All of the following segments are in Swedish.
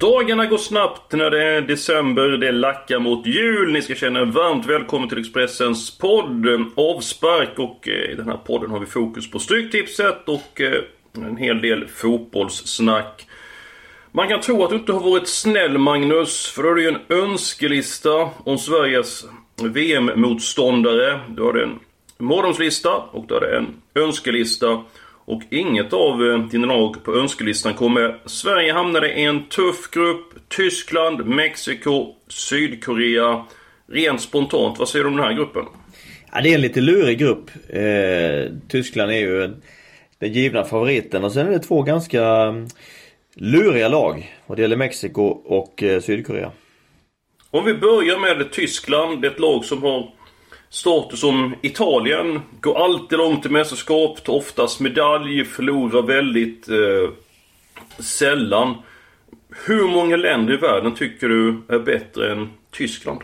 Dagarna går snabbt när det är december, det lackar mot jul. Ni ska känna er varmt välkommen till Expressens podd Avspark. Och eh, i den här podden har vi fokus på Stryktipset och eh, en hel del fotbollssnack. Man kan tro att du inte har varit snäll Magnus, för då har du ju en önskelista om Sveriges VM-motståndare. Du har en mardrömslista och du har en önskelista. Och inget av eh, dina lag på önskelistan kommer. Sverige hamnade i en tuff grupp. Tyskland, Mexiko, Sydkorea. Rent spontant, vad säger du om den här gruppen? Ja, det är en lite lurig grupp. Eh, Tyskland är ju den givna favoriten och sen är det två ganska mm, luriga lag. Och det gäller Mexiko och eh, Sydkorea. Om vi börjar med Tyskland, det är ett lag som har status som Italien. Går alltid långt i mästerskap, tar oftast medalj, förlorar väldigt eh, sällan. Hur många länder i världen tycker du är bättre än Tyskland?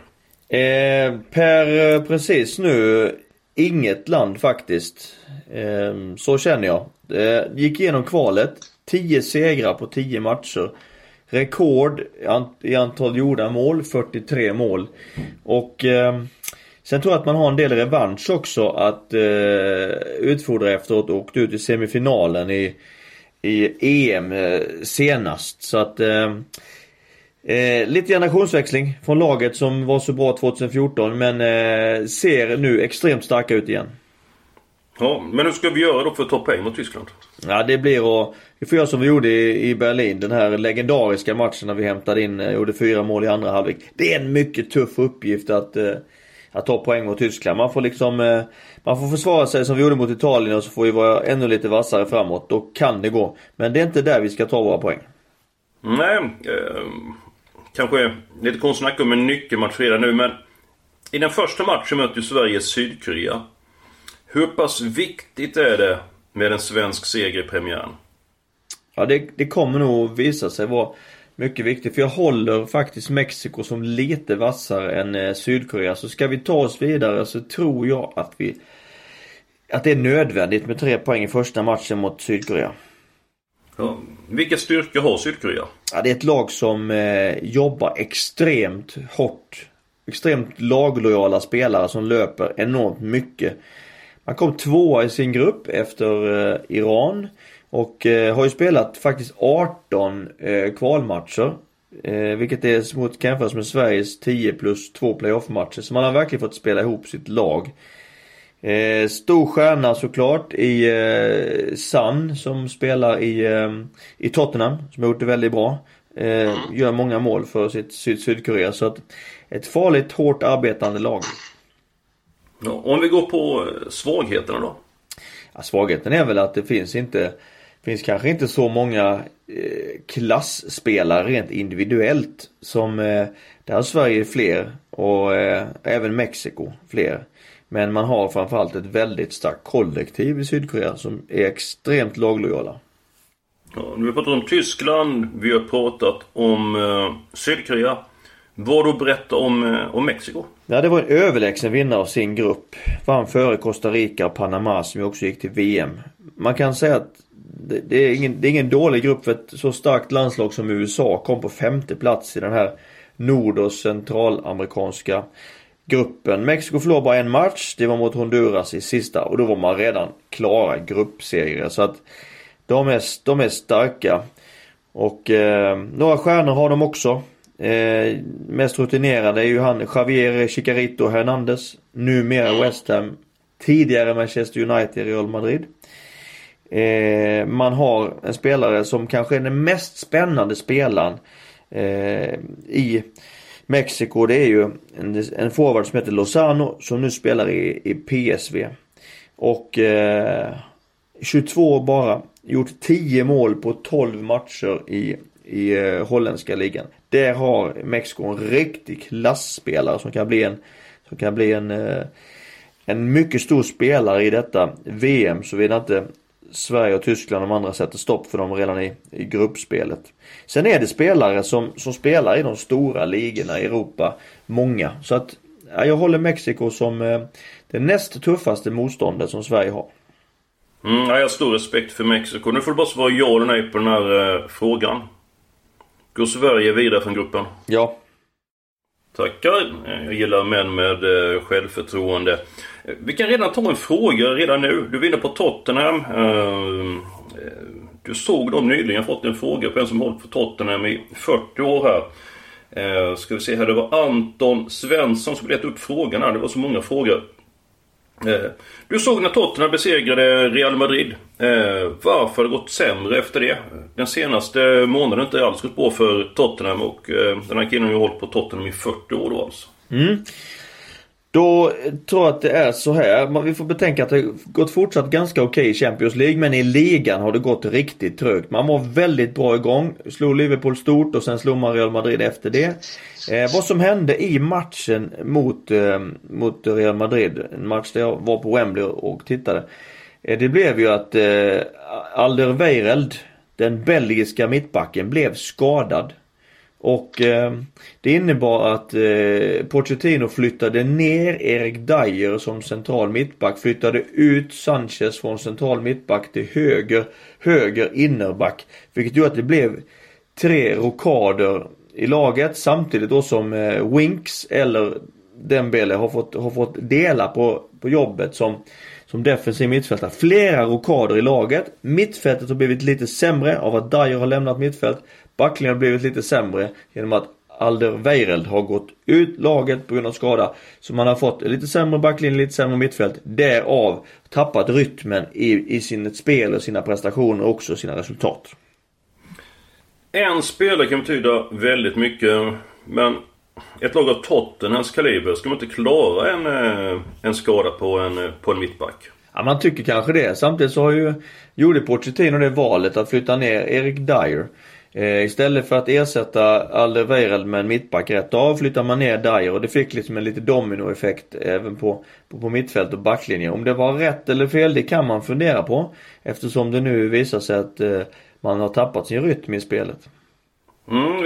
Eh, per eh, precis nu inget land faktiskt. Eh, så känner jag. Eh, gick igenom kvalet. 10 segrar på 10 matcher. Rekord i antal gjorda mål, 43 mål. Och eh, Sen tror jag att man har en del revansch också att eh, utfordra efteråt och åkte ut i semifinalen i, i EM eh, senast. Så att eh, eh, lite generationsväxling från laget som var så bra 2014 men eh, ser nu extremt starka ut igen. Ja, men hur ska vi göra då för att ta poäng mot Tyskland? Ja, det blir att... Vi får göra som vi gjorde i, i Berlin. Den här legendariska matchen när vi hämtade in, eh, gjorde fyra mål i andra halvlek. Det är en mycket tuff uppgift att eh, att ta poäng mot Tyskland. Man får liksom eh, Man får försvara sig som vi gjorde mot Italien och så får vi vara ännu lite vassare framåt. Då kan det gå. Men det är inte där vi ska ta våra poäng. Nej, eh, kanske lite konstigt att snacka om en nyckelmatch redan nu men I den första matchen möter Sverige Sydkorea. Hur pass viktigt är det med en svensk seger i premiären? Ja, det, det kommer nog visa sig vara mycket viktigt. För jag håller faktiskt Mexiko som lite vassare än eh, Sydkorea. Så ska vi ta oss vidare så tror jag att vi att det är nödvändigt med tre poäng i första matchen mot Sydkorea. Ja, vilka styrkor har Sydkorea? Ja, det är ett lag som eh, jobbar extremt hårt. Extremt laglojala spelare som löper enormt mycket. Man kom tvåa i sin grupp efter eh, Iran. Och eh, har ju spelat faktiskt 18 eh, kvalmatcher. Eh, vilket är mot kan jämföras med Sveriges 10 plus 2 playoff-matcher. Så man har verkligen fått spela ihop sitt lag. Eh, stor stjärna såklart i eh, Sun som spelar i, eh, i Tottenham. Som har gjort det väldigt bra. Eh, gör många mål för sitt Syd Sydkorea. Så att ett farligt hårt arbetande lag. Ja, om vi går på svagheterna då? Ja, svagheten är väl att det finns inte finns kanske inte så många eh, klassspelare rent individuellt som eh, där har Sverige fler och eh, även Mexiko fler. Men man har framförallt ett väldigt starkt kollektiv i Sydkorea som är extremt laglojala. Ja, vi har pratat om Tyskland, vi har pratat om eh, Sydkorea. Vad då berätta om, eh, om Mexiko? Ja, det var en överlägsen vinnare av sin grupp. Vann före Costa Rica och Panama som ju också gick till VM. Man kan säga att det, det, är ingen, det är ingen dålig grupp för ett så starkt landslag som USA kom på femte plats i den här nord och centralamerikanska gruppen. Mexiko förlorade bara en match. Det var mot Honduras i sista och då var man redan klara gruppsegrar. Så att de är, de är starka. Och eh, några stjärnor har de också. Eh, mest rutinerade är ju han Javier Chicarito Hernandez. Numera West Ham. Tidigare Manchester United, Real Madrid. Eh, man har en spelare som kanske är den mest spännande spelaren eh, i, Mexiko det är ju en, en forward som heter Lozano som nu spelar i, i PSV. Och eh, 22 bara. Gjort 10 mål på 12 matcher i, i eh, holländska ligan. Där har Mexiko en riktig klassspelare som kan bli en, som kan bli en, eh, en mycket stor spelare i detta VM såvida inte Sverige och Tyskland och de andra sätter stopp för dem redan i, i gruppspelet. Sen är det spelare som, som spelar i de stora ligorna i Europa. Många. Så att ja, jag håller Mexiko som eh, det näst tuffaste motståndet som Sverige har. Mm, jag har stor respekt för Mexiko. Nu får du bara svara ja eller nej på den här eh, frågan. Går Sverige vidare från gruppen? Ja. Tackar. Jag gillar män med eh, självförtroende. Eh, vi kan redan ta en fråga redan nu. Du vinner på Tottenham. Eh, du såg dem nyligen. Jag fått en fråga på en som hållit på Tottenham i 40 år här. Ska vi se här. Det var Anton Svensson som leta upp frågan här. Det var så många frågor. Eh, du såg när Tottenham besegrade Real Madrid. Eh, varför har det gått sämre efter det? Den senaste månaden har inte alls gått bra för Tottenham och eh, den här killen har ju hållit på Tottenham i 40 år då alltså. Mm. Då tror jag att det är så här. Vi får betänka att det gått fortsatt ganska okej okay i Champions League men i ligan har det gått riktigt trögt. Man var väldigt bra igång. Slog Liverpool stort och sen slog man Real Madrid efter det. Eh, vad som hände i matchen mot, eh, mot Real Madrid, en match där jag var på Wembley och tittade. Eh, det blev ju att eh, Alderweireld, den belgiska mittbacken, blev skadad. Och eh, det innebar att eh, Pochettino flyttade ner Erik Dyer som central mittback. Flyttade ut Sanchez från central mittback till höger, höger innerback. Vilket gjorde att det blev tre rokader i laget samtidigt då som eh, Winks eller Dembele har fått, har fått dela på, på jobbet som, som defensiv mittfältare. Flera rokader i laget. Mittfältet har blivit lite sämre av att Dyer har lämnat mittfält. Backlinjen har blivit lite sämre genom att Alder Weireld har gått ut laget på grund av skada. Så man har fått lite sämre backlinje, lite sämre mittfält. Därav tappat rytmen i, i sitt spel och sina prestationer och också sina resultat. En spelare kan betyda väldigt mycket. Men ett lag av Tottenhams kaliber, ska man inte klara en, eh, en skada på en, på en mittback? Ja, man tycker kanske det. Samtidigt så har ju gjorde Pochettino det valet att flytta ner Erik Dyer. Eh, istället för att ersätta Alderweireld med en mittback rätt av flyttar man ner Dyer och det fick liksom en lite dominoeffekt även på, på, på mittfält och backlinje. Om det var rätt eller fel det kan man fundera på. Eftersom det nu visar sig att eh, man har tappat sin rytm i spelet. Mm,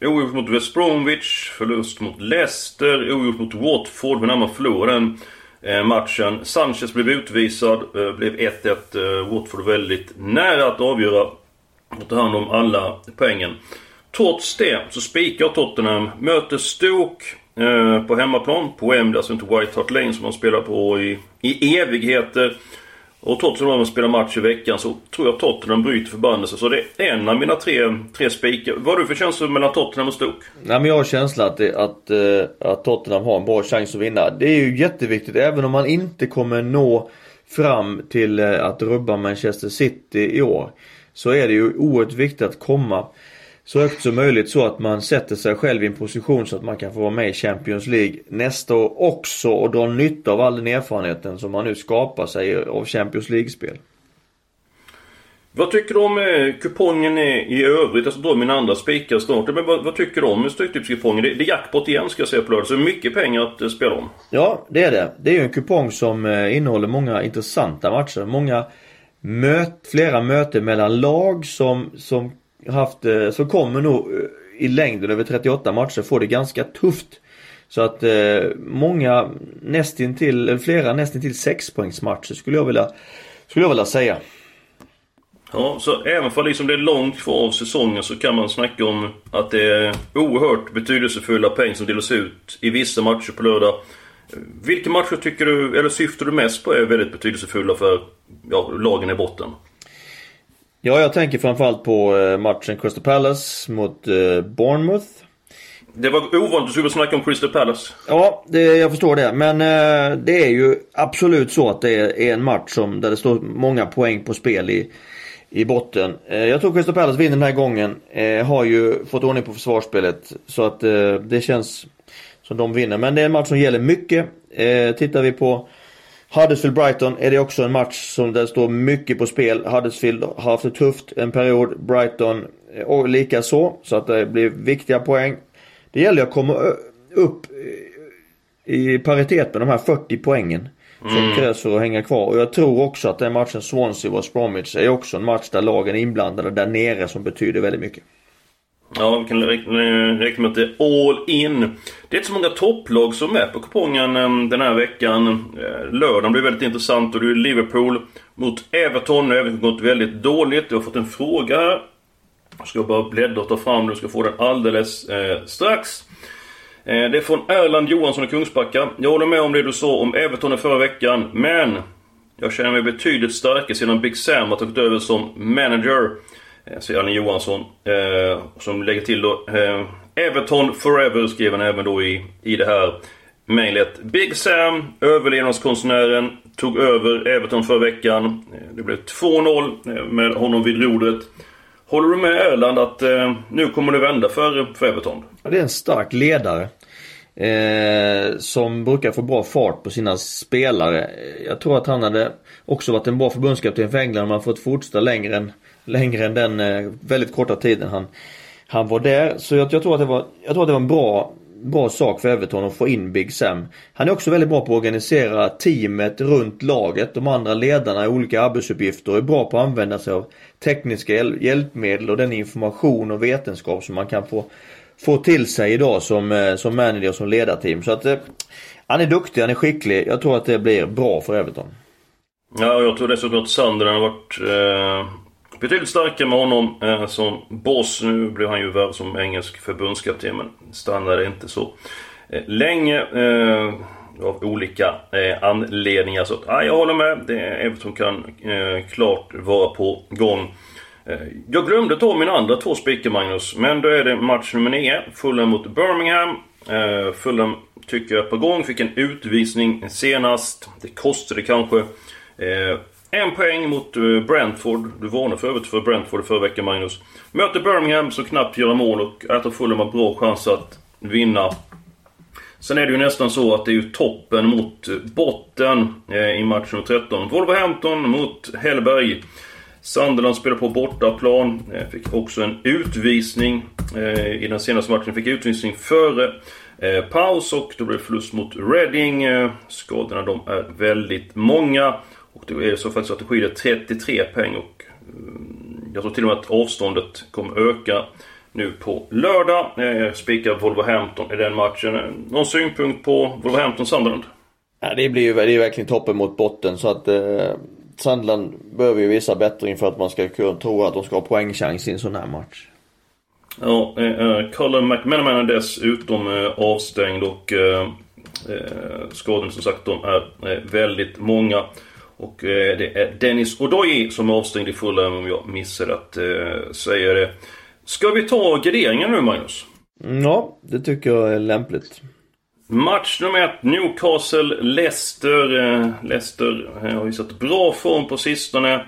um, mot West Bromwich, förlust mot Leicester, ogjort mot Watford men när man förlorade den eh, matchen. Sanchez blev utvisad, eh, blev 1-1. Eh, Watford väldigt nära att avgöra och ta hand om alla poängen. Trots det så spikar Tottenham, möter Stoke eh, på hemmaplan på Wembley, alltså inte White Hart Lane som man spelar på i, i evigheter. Och trots att de spelar match i veckan så tror jag Tottenham bryter förbannelsen. Så det är en av mina tre, tre spikar. Vad har du för känsla mellan Tottenham och Stoke? Nej men jag har känslan att, det, att, eh, att Tottenham har en bra chans att vinna. Det är ju jätteviktigt även om man inte kommer nå fram till eh, att rubba Manchester City i år. Så är det ju oerhört viktigt att komma så högt som möjligt så att man sätter sig själv i en position så att man kan få vara med i Champions League nästa år också och dra nytta av all den erfarenheten som man nu skapar sig av Champions League-spel. Vad tycker du om eh, kupongen i övrigt? Jag ska dra mina andra spikar snart. Men vad, vad tycker du om Stryktipskupongen? Det, det är jackpot igen ska jag säga på lördag. Så mycket pengar att eh, spela om. Ja, det är det. Det är ju en kupong som eh, innehåller många intressanta matcher. Många möt, flera möten mellan lag som, som haft, eh, som kommer nog eh, i längden över 38 matcher få det ganska tufft. Så att eh, många nästintill, flera nästintill 6-poängsmatcher skulle jag vilja, skulle jag vilja säga. Ja, så även om liksom det är långt kvar av säsongen så kan man snacka om att det är oerhört betydelsefulla poäng som delas ut i vissa matcher på lördag. Vilka matcher tycker du, eller syftar du mest på är väldigt betydelsefulla för ja, lagen i botten? Ja, jag tänker framförallt på eh, matchen Crystal Palace mot eh, Bournemouth. Det var ovanligt att du skulle snacka om Crystal Palace. Ja, det, jag förstår det. Men eh, det är ju absolut så att det är, är en match som, där det står många poäng på spel i, i botten. Eh, jag tror Crystal Palace vinner den här gången. Eh, har ju fått ordning på försvarsspelet. Så att eh, det känns som de vinner. Men det är en match som gäller mycket. Eh, tittar vi på Huddersfield-Brighton är det också en match som det står mycket på spel. Huddersfield har haft det tufft en period. Brighton eh, och lika så. Så att det blir viktiga poäng. Det gäller att komma upp i paritet med de här 40 poängen. Som mm. krävs för att hänga kvar. Och jag tror också att den matchen Swansea-West Bromwich är också en match där lagen är inblandade där nere som betyder väldigt mycket. Ja, vi kan räkna med att det är all in. Det är inte så många topplag som är på kupongen eh, den här veckan. Eh, lördagen blir väldigt intressant och det är Liverpool mot Everton. Everton har gått väldigt dåligt. Jag har fått en fråga här. Jag ska bara bläddra och ta fram Du ska få den alldeles eh, strax. Eh, det är från Erland Johansson i Kungsbacka. Jag håller med om det du sa om Everton i förra veckan, men... Jag känner mig betydligt starkare sedan Big Sam har tagit över som manager. Eh, säger Johansson. Eh, som lägger till då... Eh, Everton forever skrev han även då i, i det här mejlet. Big Sam, överlevnadskonstnären, tog över Everton förra veckan. Eh, det blev 2-0 eh, med honom vid rodret. Håller du med Erland att eh, nu kommer det vända för, för Everton? Ja, det är en stark ledare. Eh, som brukar få bra fart på sina spelare. Jag tror att han hade också varit en bra förbundskapten för England om han fått fortsätta längre än, längre än den eh, väldigt korta tiden han, han var där. Så jag, jag, tror att det var, jag tror att det var en bra, bra sak för Everton att få in Big Sam. Han är också väldigt bra på att organisera teamet runt laget. De andra ledarna i olika arbetsuppgifter och är bra på att använda sig av tekniska hjälpmedel och den information och vetenskap som man kan få, få till sig idag som, eh, som manager och som ledarteam. Så att eh, han är duktig, han är skicklig. Jag tror att det blir bra för Everton. Ja, jag tror dessutom att Sander har varit eh, betydligt starkare med honom eh, som boss. Nu blev han ju värd som engelsk förbundskapten men stannade inte så eh, länge. Eh, av olika eh, anledningar. Så att, ja, jag håller med. Det, är Everton kan eh, klart vara på gång. Eh, jag glömde ta mina andra två spikar Magnus. Men då är det match nummer 9. Fulham mot Birmingham. Eh, Fulham tycker jag är på gång. Fick en utvisning senast. Det kostade kanske. Eh, en poäng mot eh, Brentford. Du varnade för övrigt för Brentford förra veckan Magnus. Möter Birmingham som knappt gör mål och jag tror Fulham har bra chans att vinna. Sen är det ju nästan så att det är ju toppen mot botten eh, i match nummer 13. Wolverhampton mot Hellberg. Sunderland spelar på bortaplan. Eh, fick också en utvisning i den senaste matchen. Fick utvisning före paus och då blev det förlust mot Reading. Skadorna de är väldigt många. Och det är så faktiskt att det skiljer 33 poäng och mm, jag tror till och med att avståndet kommer öka nu på lördag. Eh, spikar Wolverhampton i den matchen. Någon synpunkt på Wolverhampton Sunderland? Ja, det blir ju det är verkligen toppen mot botten så att eh, Sunderland behöver ju visa bättring för att man ska kunna tro att de ska ha poängchans i en sån här match. Ja, eh, eh Colin McManaman är dessutom eh, avstängd och eh, eh skadorna som sagt de är eh, väldigt många. Och eh, det är Dennis Odoyi som är avstängd i Fulham om jag missade att eh, säga det. Ska vi ta graderingen nu Magnus? Ja, det tycker jag är lämpligt. Match nummer ett, Newcastle-Leicester. Leicester eh, har visat bra form på sistone.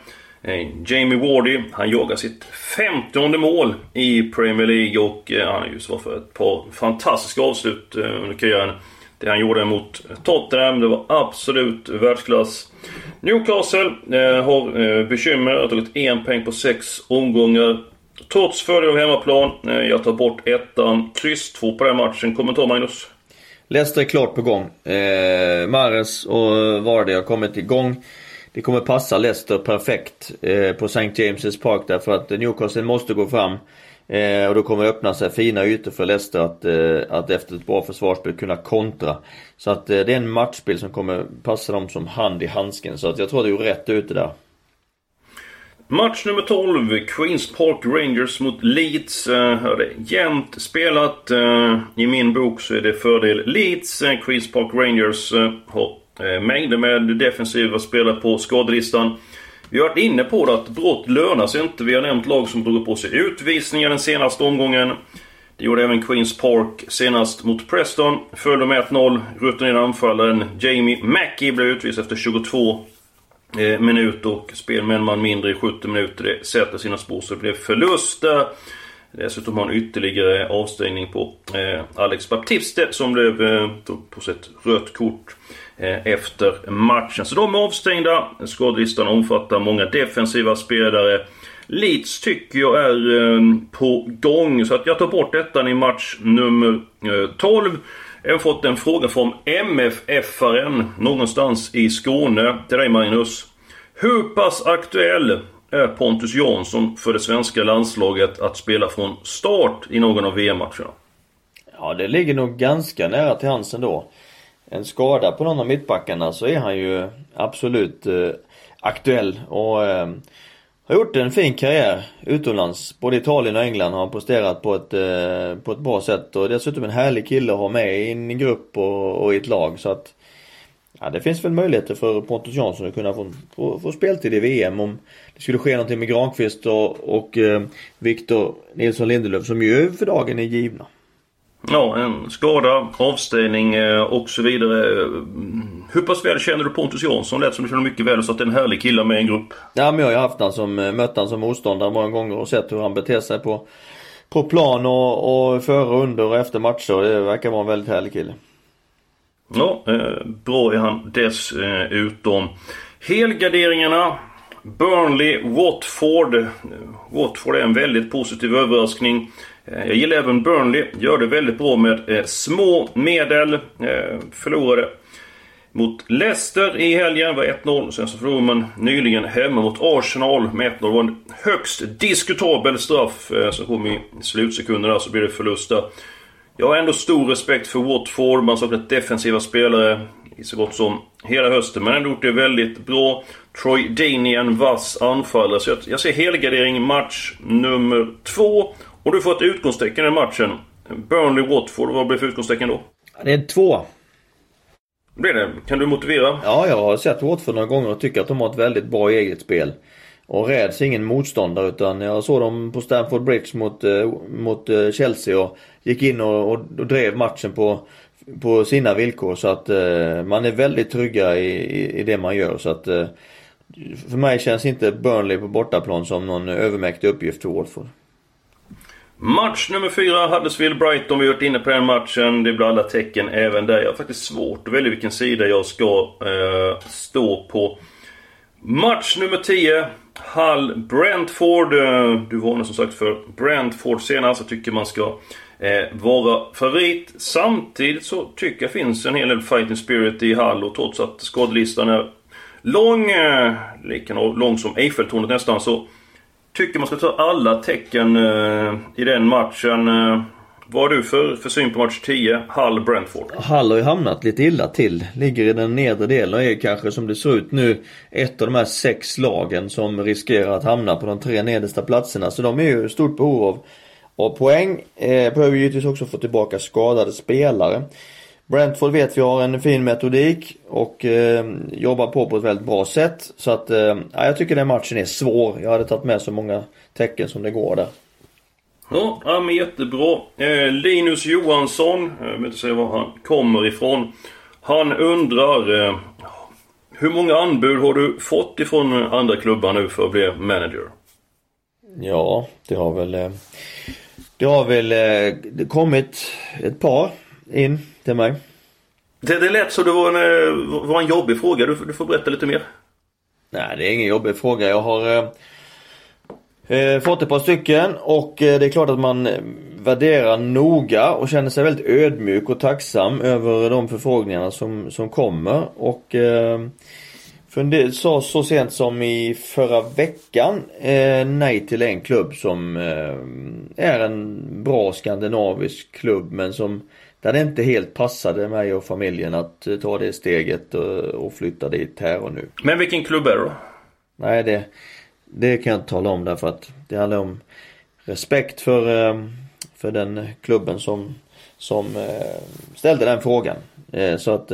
Jamie Wardy, han jagar sitt femtonde mål i Premier League och han är ju så för ett par fantastiska avslut under karriären. Det han gjorde mot Tottenham, det var absolut världsklass. Newcastle eh, har eh, bekymmer, har tagit en poäng på sex omgångar. Trots fördel av hemmaplan. Eh, jag tar bort ettan. Kryss 2 på den matchen. Kommentar Magnus? Leicester är klart på gång. Eh, Mares och Vardy har kommit igång. Det kommer passa Leicester perfekt eh, på St. James' Park därför att Newcastle måste gå fram. Eh, och då kommer det öppna sig fina ytor för Leicester att, eh, att efter ett bra försvarsspel kunna kontra. Så att eh, det är en matchbild som kommer passa dem som hand i handsken. Så att jag tror att det är rätt ute där. Match nummer 12, Queens Park Rangers mot Leeds. Eh, här är jämnt spelat. Eh, I min bok så är det fördel Leeds. Eh, Queens Park Rangers eh, har mängder med defensiva spelare på skadelistan. Vi har varit inne på det att brott lönar sig inte. Vi har nämnt lag som drog på sig utvisningar den senaste omgången. Det gjorde även Queens Park senast mot Preston. Följde med 1-0. Rutinerade anfallaren Jamie Mackie blev utvisad efter 22 eh, minuter och spel med en man mindre i 70 minuter. Det sätter sina spår så det blev förlust där. Dessutom har han ytterligare avstängning på eh, Alex Baptiste som blev eh, på ett rött kort Eh, efter matchen. Så de är avstängda. Skadelistan omfattar många defensiva spelare. Leeds tycker jag är eh, på gång. Så att jag tar bort detta i match nummer eh, 12. Jag har fått en fråga från MFF-aren någonstans i Skåne till dig Magnus. Hur pass aktuell är Pontus Jansson för det svenska landslaget att spela från start i någon av VM-matcherna? Ja, det ligger nog ganska nära till hands ändå. En skada på någon av mittbackarna så är han ju absolut eh, aktuell och eh, har gjort en fin karriär utomlands. Både Italien och England har han presterat på ett, eh, på ett bra sätt och dessutom en härlig kille att ha med i en grupp och, och i ett lag så att Ja det finns väl möjligheter för Pontus Jansson att kunna få, få, få speltid i VM om det skulle ske någonting med Granqvist och, och eh, Victor Nilsson Lindelöf som ju för dagen är givna. Ja, en skada, avstängning eh, och så vidare. Hur pass väl känner du Pontus Jansson? Lät som du känner mycket väl så att det är en härlig kille med en grupp. Ja men jag har ju haft han som, eh, mött han som motståndare många gånger och sett hur han beter sig på, på plan och, och före, under och efter matcher. Det verkar vara en väldigt härlig kille. Ja, eh, bra är han dessutom. Helgarderingarna. Burnley, Watford. Watford är en väldigt positiv överraskning. Eh, jag gillar även Burnley. Gör det väldigt bra med eh, små medel. Eh, förlorade mot Leicester i helgen var 1-0. Sen så förlorade man nyligen hemma mot Arsenal med 1-0. Det var en högst diskutabel straff som kom i slutsekunderna så blev det förlust där. Jag har ändå stor respekt för Watford. Man har saknat defensiva spelare i så gott som hela hösten. Men ändå gjort det väldigt bra. Troy Deeney en vass anfallare. Så jag, jag ser helgardering match nummer två. Och du får ett utgångstecken i matchen. Burnley-Watford, vad blir för utgångstecken då? Det är två. Blir det? Kan du motivera? Ja, jag har sett Watford några gånger och tycker att de har ett väldigt bra eget spel. Och räds ingen motståndare utan jag såg dem på Stamford Bridge mot, eh, mot eh, Chelsea och gick in och, och, och, drev matchen på, på sina villkor. Så att eh, man är väldigt trygga i, i, i, det man gör. Så att eh, för mig känns inte Burnley på bortaplan som någon övermäktig uppgift för Watford. Match nummer fyra, Huddersfield-Brighton. Vi har varit inne på den matchen. Det blir alla tecken även där. Jag har faktiskt svårt att välja vilken sida jag ska eh, stå på. Match nummer 10. Hull Brentford. Eh, du varnade som sagt för Brentford senast. Jag tycker man ska eh, vara favorit. Samtidigt så tycker jag finns en hel del fighting spirit i Hull och trots att skadelistan är lång, eh, lika lång som Eiffeltornet nästan, så tycker man ska ta alla tecken eh, i den matchen. Eh, vad har du för, för syn på match 10, Hull-Brentford? Hull har ju hamnat lite illa till. Ligger i den nedre delen och är kanske som det ser ut nu ett av de här sex lagen som riskerar att hamna på de tre nedersta platserna. Så de är ju i stort behov av, av poäng. Eh, behöver givetvis också få tillbaka skadade spelare. Brentford vet vi har en fin metodik och eh, jobbar på på ett väldigt bra sätt. Så att eh, jag tycker den matchen är svår. Jag hade tagit med så många tecken som det går där. Ja, ja men jättebra. Eh, Linus Johansson, jag vet inte var han kommer ifrån. Han undrar eh, Hur många anbud har du fått ifrån andra klubbar nu för att bli manager? Ja, det har väl eh, Det har väl eh, kommit ett par in till mig. Det, det lät som det var en, eh, var en jobbig fråga. Du, du får berätta lite mer. Nej, det är ingen jobbig fråga. Jag har eh, eh, fått ett par stycken och eh, det är klart att man värderar noga och känner sig väldigt ödmjuk och tacksam över de förfrågningarna som, som kommer. Och eh, det sa så sent som i förra veckan eh, nej till en klubb som är en bra skandinavisk klubb men som där det inte helt passade mig och familjen att eh, ta det steget och, flytta dit här och nu. Men vilken klubb är det då? Nej det, det kan jag inte tala om därför att det handlar om respekt för, eh, för den klubben som, som eh, ställde den frågan. Så att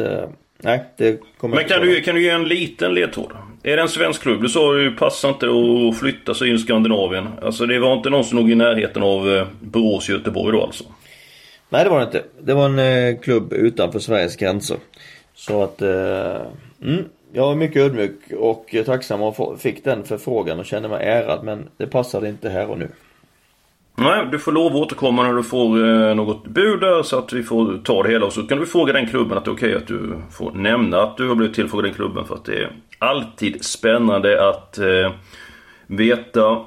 Nej, det kommer Men kan du, kan du ge en liten ledtråd? Är det en svensk klubb? Du sa ju passar inte att flytta sig in i Skandinavien. Alltså det var inte någon som låg i närheten av Borås, Göteborg då alltså? Nej det var det inte. Det var en eh, klubb utanför Sveriges gränser. Så att, eh, mm, Jag är mycket ödmjuk och tacksam och fick den förfrågan och kände mig ärad men det passade inte här och nu. Nej, du får lov att återkomma när du får eh, något bud där så att vi får ta det hela. Och så kan du fråga den klubben att det är okej att du får nämna att du har blivit tillfrågad den klubben. För att det är alltid spännande att eh, veta.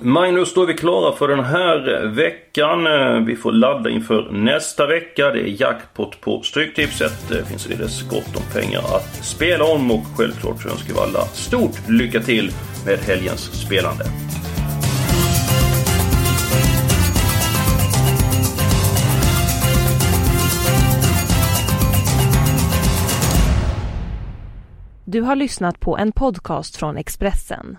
Magnus, då är vi klara för den här veckan. Eh, vi får ladda inför nästa vecka. Det är jackpot på Stryktipset. Det finns således gott om pengar att spela om och självklart så önskar vi alla stort lycka till med helgens spelande. Du har lyssnat på en podcast från Expressen.